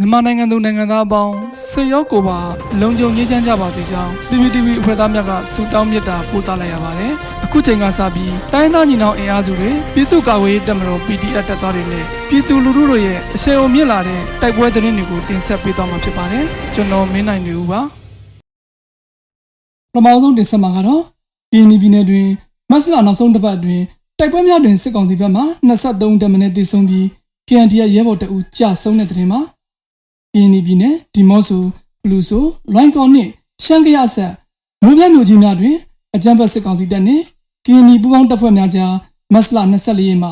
မြန်မာနိုင်ငံသူနိုင်ငံသားအပေါင်းဆွေရောက်ကိုပါလုံခြုံရေးချမ်းကြပါစေကြောင်း PPTV အဖွဲ့သားများကဆုတောင်းမေတ္တာပို့သလိုက်ရပါတယ်။အခုချိန်ကစပြီးတိုင်းသားညီနောင်အင်အားစုတွေပြည်သူ့ကာကွယ်ရေးတပ်မတော် PDF တပ်သားတွေနဲ့ပြည်သူလူထုတို့ရဲ့အဆင်အုံမြင့်လာတဲ့တိုက်ပွဲသတင်းတွေကိုတင်ဆက်ပေးသွားမှာဖြစ်ပါတယ်။ကျွန်တော်မင်းနိုင်နေဦးပါ။ပထမဆုံးတင်ဆက်မှာကတော့ပြည်니ပြည်နယ်တွင်မတ်လနောက်ဆုံးတစ်ပတ်အတွင်းတိုက်ပွဲများတွင်စစ်ကောင်စီဘက်မှ23တမနဲ့တည်ဆုံပြီး KNDA ရဲဘော်တအူကြဆုံးတဲ့တဲ့တင်မှာ ကင်းနီပြည်နယ်ဒီမော့ဆိုဘလူးဆိုလွိုင်းကော်နှင့်ရှမ်းကရဆက်မြို့ပြမြို့ကြီးများတွင်အကြမ်းဖက်စစ်ကောင်စီတပ်နှင့်ကင်းနီပူးပေါင်းတပ်ဖွဲ့များကြားမတ်လ24ရက်မှ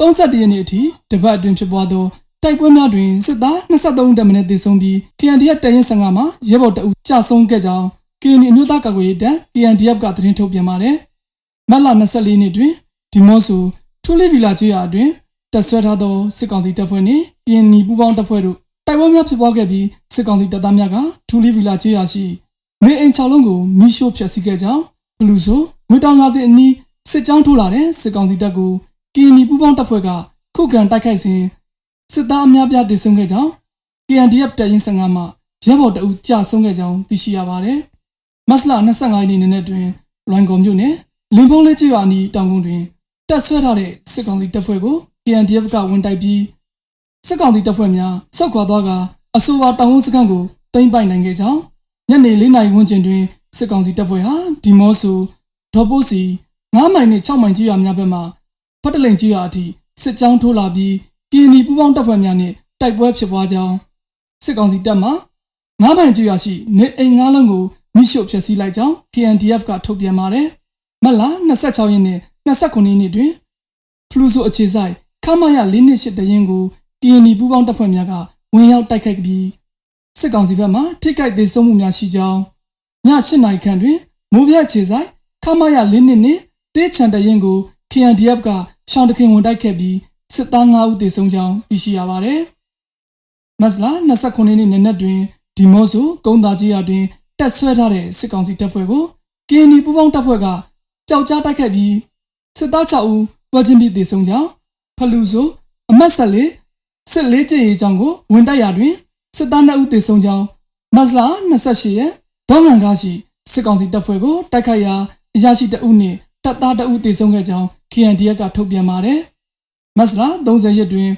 31ရက်နေ့အထိတပတ်အတွင်းဖြစ်ပွားသောတိုက်ပွဲများတွင်စစ်သား23တပ်မင်းသေဆုံးပြီး KNDF တရင်15မှာရဲဘော်တအုပ်ကြာဆုံးခဲ့ကြောင်းကင်းနီအမျိုးသားကာကွယ်ရေးတပ် KNDF ကသတင်းထုတ်ပြန်ပါတယ်မတ်လ24ရက်နေ့တွင်ဒီမော့ဆိုထူလီဗီလာကျေးရွာအတွင်တပ်ဆွဲထားသောစစ်ကောင်စီတပ်ဖွဲ့နှင့်ကင်းနီပူးပေါင်းတပ်ဖွဲ့တို့ တိုက်ပွဲများဖြစ်ပွားခဲ့ပြီးစစ်ကောင်စီတပ်သားများကထူလီဗီလာကျေးရွာရှိနေအိမ်6လုံးကိုမိရှို့ဖျက်ဆီးခဲ့ကြောင်းဘလူးဆိုငွေတောင်ရွာသည့်အနီးစစ်ကြောင်းထိုးလာတဲ့စစ်ကောင်စီတပ်ကိုကင်းနီပူးပေါင်းတပ်ဖွဲ့ကခုခံတိုက်ခိုက်စဉ်စစ်သားအများပြားသေဆုံးခဲ့ကြောင်း KNDF တပ်ရင်း15မှရဲဘော်တအုပ်ကြာဆုံးခဲ့ကြောင်းသိရှိရပါတယ်။မတ်လ25ရက်နေ့နေ့တွင်လွိုင်ကော်မြို့နယ်လင်းဖုံးလေးကျေးရွာအနီးတောင်ကုန်းတွင်တပ်ဆွဲထားတဲ့စစ်ကောင်စီတပ်ဖွဲ့ကို KNDF ကဝင်တိုက်ပြီး စစ်ကောင်စီတပ်ဖွဲ့များစောက်ခွာသွားကအဆိုပါတောင်ဝန်းစခန်းကိုသိမ်းပိုက်နိုင်ခဲ့ကြောင်းညနေ၄နာရီဝန်းကျင်တွင်စစ်ကောင်စီတပ်ဖွဲ့ဟာဒီမော့ဆိုဒေါ်ပိုးစီ9မိုင်နဲ့6မိုင်ကြီးရွာများဘက်မှဖတ်တလိန်ကြီးရွာအထိစစ်ကြောင်းထိုးလာပြီးကင်းနီပူးပေါင်းတပ်ဖွဲ့များနဲ့တိုက်ပွဲဖြစ်ပွားကြောင်းစစ်ကောင်စီတပ်မှ9မိုင်ကြီးရွာရှိနေအိမ်9လုံးကိုမိရှို့ဖျက်ဆီးလိုက်ကြောင်း KNDF ကထုတ်ပြန်ပါတယ်မတ်လ26ရက်နေ့29ရက်နေ့တွင်ဖလူဆိုအခြေဆိုင်ခမရ၄နှစ်ရှစ်တရင်ကို KNI ပူးပေါင်းတပ်ဖွဲ့များကဝင်ရောက်တိုက်ခိုက်ပြီးစစ်ကောင်စီဘက်မှထိခိုက်ဒေဆုံးမှုများရှိကြောင်းည8နာရီခန့်တွင်မိုးပြတ်ခြေဆိုင်ခမရ၄နှစ်နှင့်တေးချန်တရင်ကို KNDF ကရှောင်းတခင်ဝင်တိုက်ခဲ့ပြီးစစ်သား9ဦးသေဆုံးကြောင်းသိရှိရပါတယ်။မတ်လ29ရက်နေ့နေ့နက်တွင်ဒီမော့ဆိုကုန်းသားကြီးရွာတွင်တက်ဆွဲထားတဲ့စစ်ကောင်စီတပ်ဖွဲ့ကို KNI ပူးပေါင်းတပ်ဖွဲ့ကကြောက်ကြားတိုက်ခိုက်ပြီးစစ်သား6ဦးပွဲချင်းပြီးသေဆုံးကြောင်းဖလူဆိုအမတ်ဆက်လေး စစ်လေးကျင်းရေးကြောင်းကိုဝင်တိုက်ရာတွင်စစ်သား2ဦးသေဆုံးကြောင်းမတ်လ28ရက်ဒေါငန်ကားရှိစစ်ကောင်စီတပ်ဖွဲ့ကိုတိုက်ခိုက်ရာအရာရှိတအုပ်နှင့်တပ်သားတအုပ်သေဆုံးခဲ့ကြောင်း KNDF ကထုတ်ပြန်ပါတယ်။မတ်လ30ရက်တွင်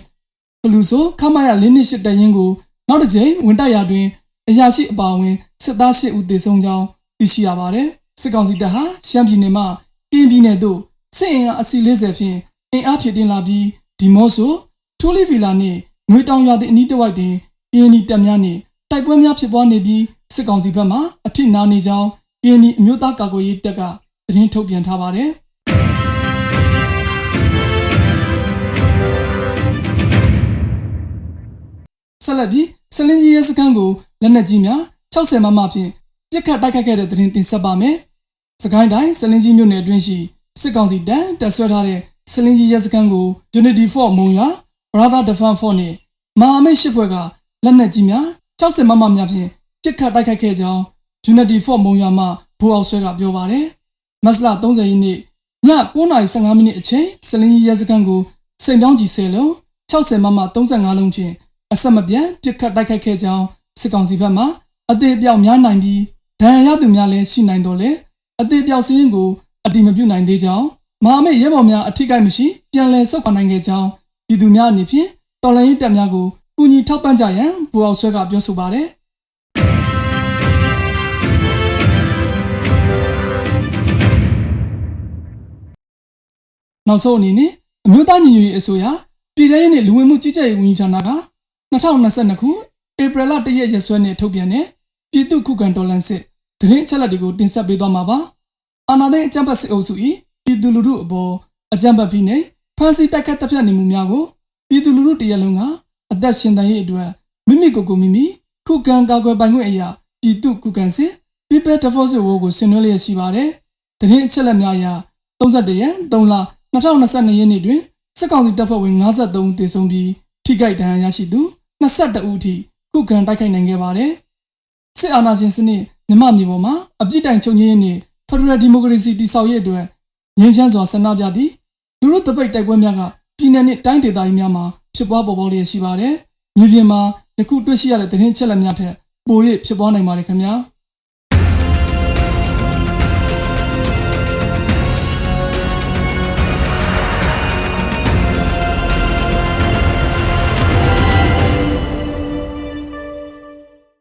ဖလူဆိုခမရ၄နှစ်ရှစ်တရင်ကိုနောက်တစ်ကြိမ်ဝင်တိုက်ရာတွင်အရာရှိအပါအဝင်စစ်သား၈ဦးသေဆုံးကြောင်းသိရှိရပါတယ်။စစ်ကောင်စီတပ်ဟာရှမ်းပြည်နယ်မှကင်းပြည်နယ်သို့စစ်အင်အားအစီ40ဖြင့်အင်အားဖြစ်တင်လာပြီးဒီမော့ဆို ထူလီဗီလာနှင့်ငွေတောင်ရွာသည့်အနီးတစ်ဝိုက်တွင်ကင်းနီတပ်များနှင့်တိုက်ပွဲများဖြစ်ပွားနေပြီးစစ်ကောင်စီဘက်မှအထိနာနေကြောင်းကင်းနီအမျိုးသားကာကွယ်ရေးတပ်ကသတင်းထုတ်ပြန်ထားပါတယ်ဆက်လက်ပြီးစလင်းကြီးရဲစခန်းကိုလက်နက်ကြီးများ60မမဖြင့်ပြစ်ခတ်တိုက်ခိုက်ခဲ့တဲ့သတင်းတင်ဆက်ပါမယ်။စကိုင်းတိုင်းစလင်းကြီးမြို့နယ်အတွင်းရှိစစ်ကောင်စီတပ်တပ်ဆွဲထားတဲ့စလင်းကြီးရဲစခန်းကို Unity Fort မုံရွာ Brother Defense Force နဲ့မဟာမိတ်ရှစ်ဖွဲ့ကလက်နက်ကြီးများ60မမများဖြင့်ပြစ်ခတ်တိုက်ခိုက်ခဲ့ကြောင်း Unity Fort မုံရွာမှဘူအောင်ဆွဲကပြောပါတယ်။မတ်လ30ရက်နေ့ည9:15မိနစ်အချိန်စလင်းကြီးရဲစခန်းကိုစိန်တောင်းကြီး10လုံး60မမ35လုံးဖြင့်အဆက်မပြတ်ပြစ်ခတ်တိုက်ခိုက်ခဲ့ကြောင်းစစ်ကောင်စီဘက်မှအသေးအပြောက်များနိုင်ပြီးဒဏ်ရာရသူများလည်းရှိနိုင်တော့လေအသေးပြောက်စင်းကိုအတိမပြုနိုင်သေးကြောင်းမဟာမိတ်ရဲဘော်များအထိကိမရှိပြန်လည်ဆုတ်ခွာနိုင်ခဲ့ကြောင်း ပြည်သူများအနေဖြင့်တော်လှန်ရေးတပ်များကိုကူညီထောက်ပံ့ကြရန်ဘူအောင်ဆွဲကပြောဆိုပါတယ်နောက်ဆုံးအနေနဲ့အမျိုးသားညီညွတ်ရေးအစိုးရပြည်ထရေးနဲ့လူဝင်မှုကြီးကြပ်ရေးဝန်ကြီးဌာနက2022ခုဧပြီလ1ရက်ရက်စွဲနဲ့ထုတ်ပြန်တဲ့ပြည်သူ့ခုခံတော်လှန်စစ်သတင်းအချက်အလက်တွေကိုတင်ဆက်ပေးသွားမှာပါ။အာဏာသိမ်းအကြမ်းဖက်စစ်အုပ်စု၏ပြည်သူလူထုအပေါ်အကြမ်းဖက်ပြီးနဲ့ ဖမ်းဆီးတိုက်ခတ်တပ်ဖြတ်နေမှုများကိုပြည်သူလူထုတရက်လုံးကအသက်ရှင်တန်ရေးအတွက်မိမိကိုယ်ကိုမိမိခုခံကာကွယ်ပိုင်ခွင့်အရာပြည်သူခုခံစစ် People Defense War ကိုဆင်နွှဲလျက်ရှိပါတယ်။သတင်းအချက်အလက်များအရ31ရက်3လ2022ရက်နေ့တွင်စစ်ကောင်စီတပ်ဖွဲ့ဝင်53ဦးသေဆုံးပြီးထိခိုက်ဒဏ်ရာရရှိသူ22ဦးအထိခုခံတိုက်ခိုက်နိုင်ခဲ့ပါတယ်။စစ်အာဏာရှင်စနစ်မြမမြေပေါ်မှာအပြစ်တိုင်ချုပ်ငြင်းနေဖက်ဒရယ်ဒီမိုကရေစီတည်ဆောက်ရေးအတွက်ငြင်းချမ်းစွာဆန္ဒပြသည့် လူလူတပိတ်တိုက်ပွဲများကပြည်내နှင့်တိုင်းဒေသကြီးများမှာဖြစ်ပွားပေါ်ပေါက်လျက်ရှိပါတယ်။မြေပြင်မှာယခုတွေ့ရှိရတဲ့သတင်းချက်လက်များထက်ပို၍ဖြစ်ပွားနိုင်ပါတယ်ခင်ဗျာ။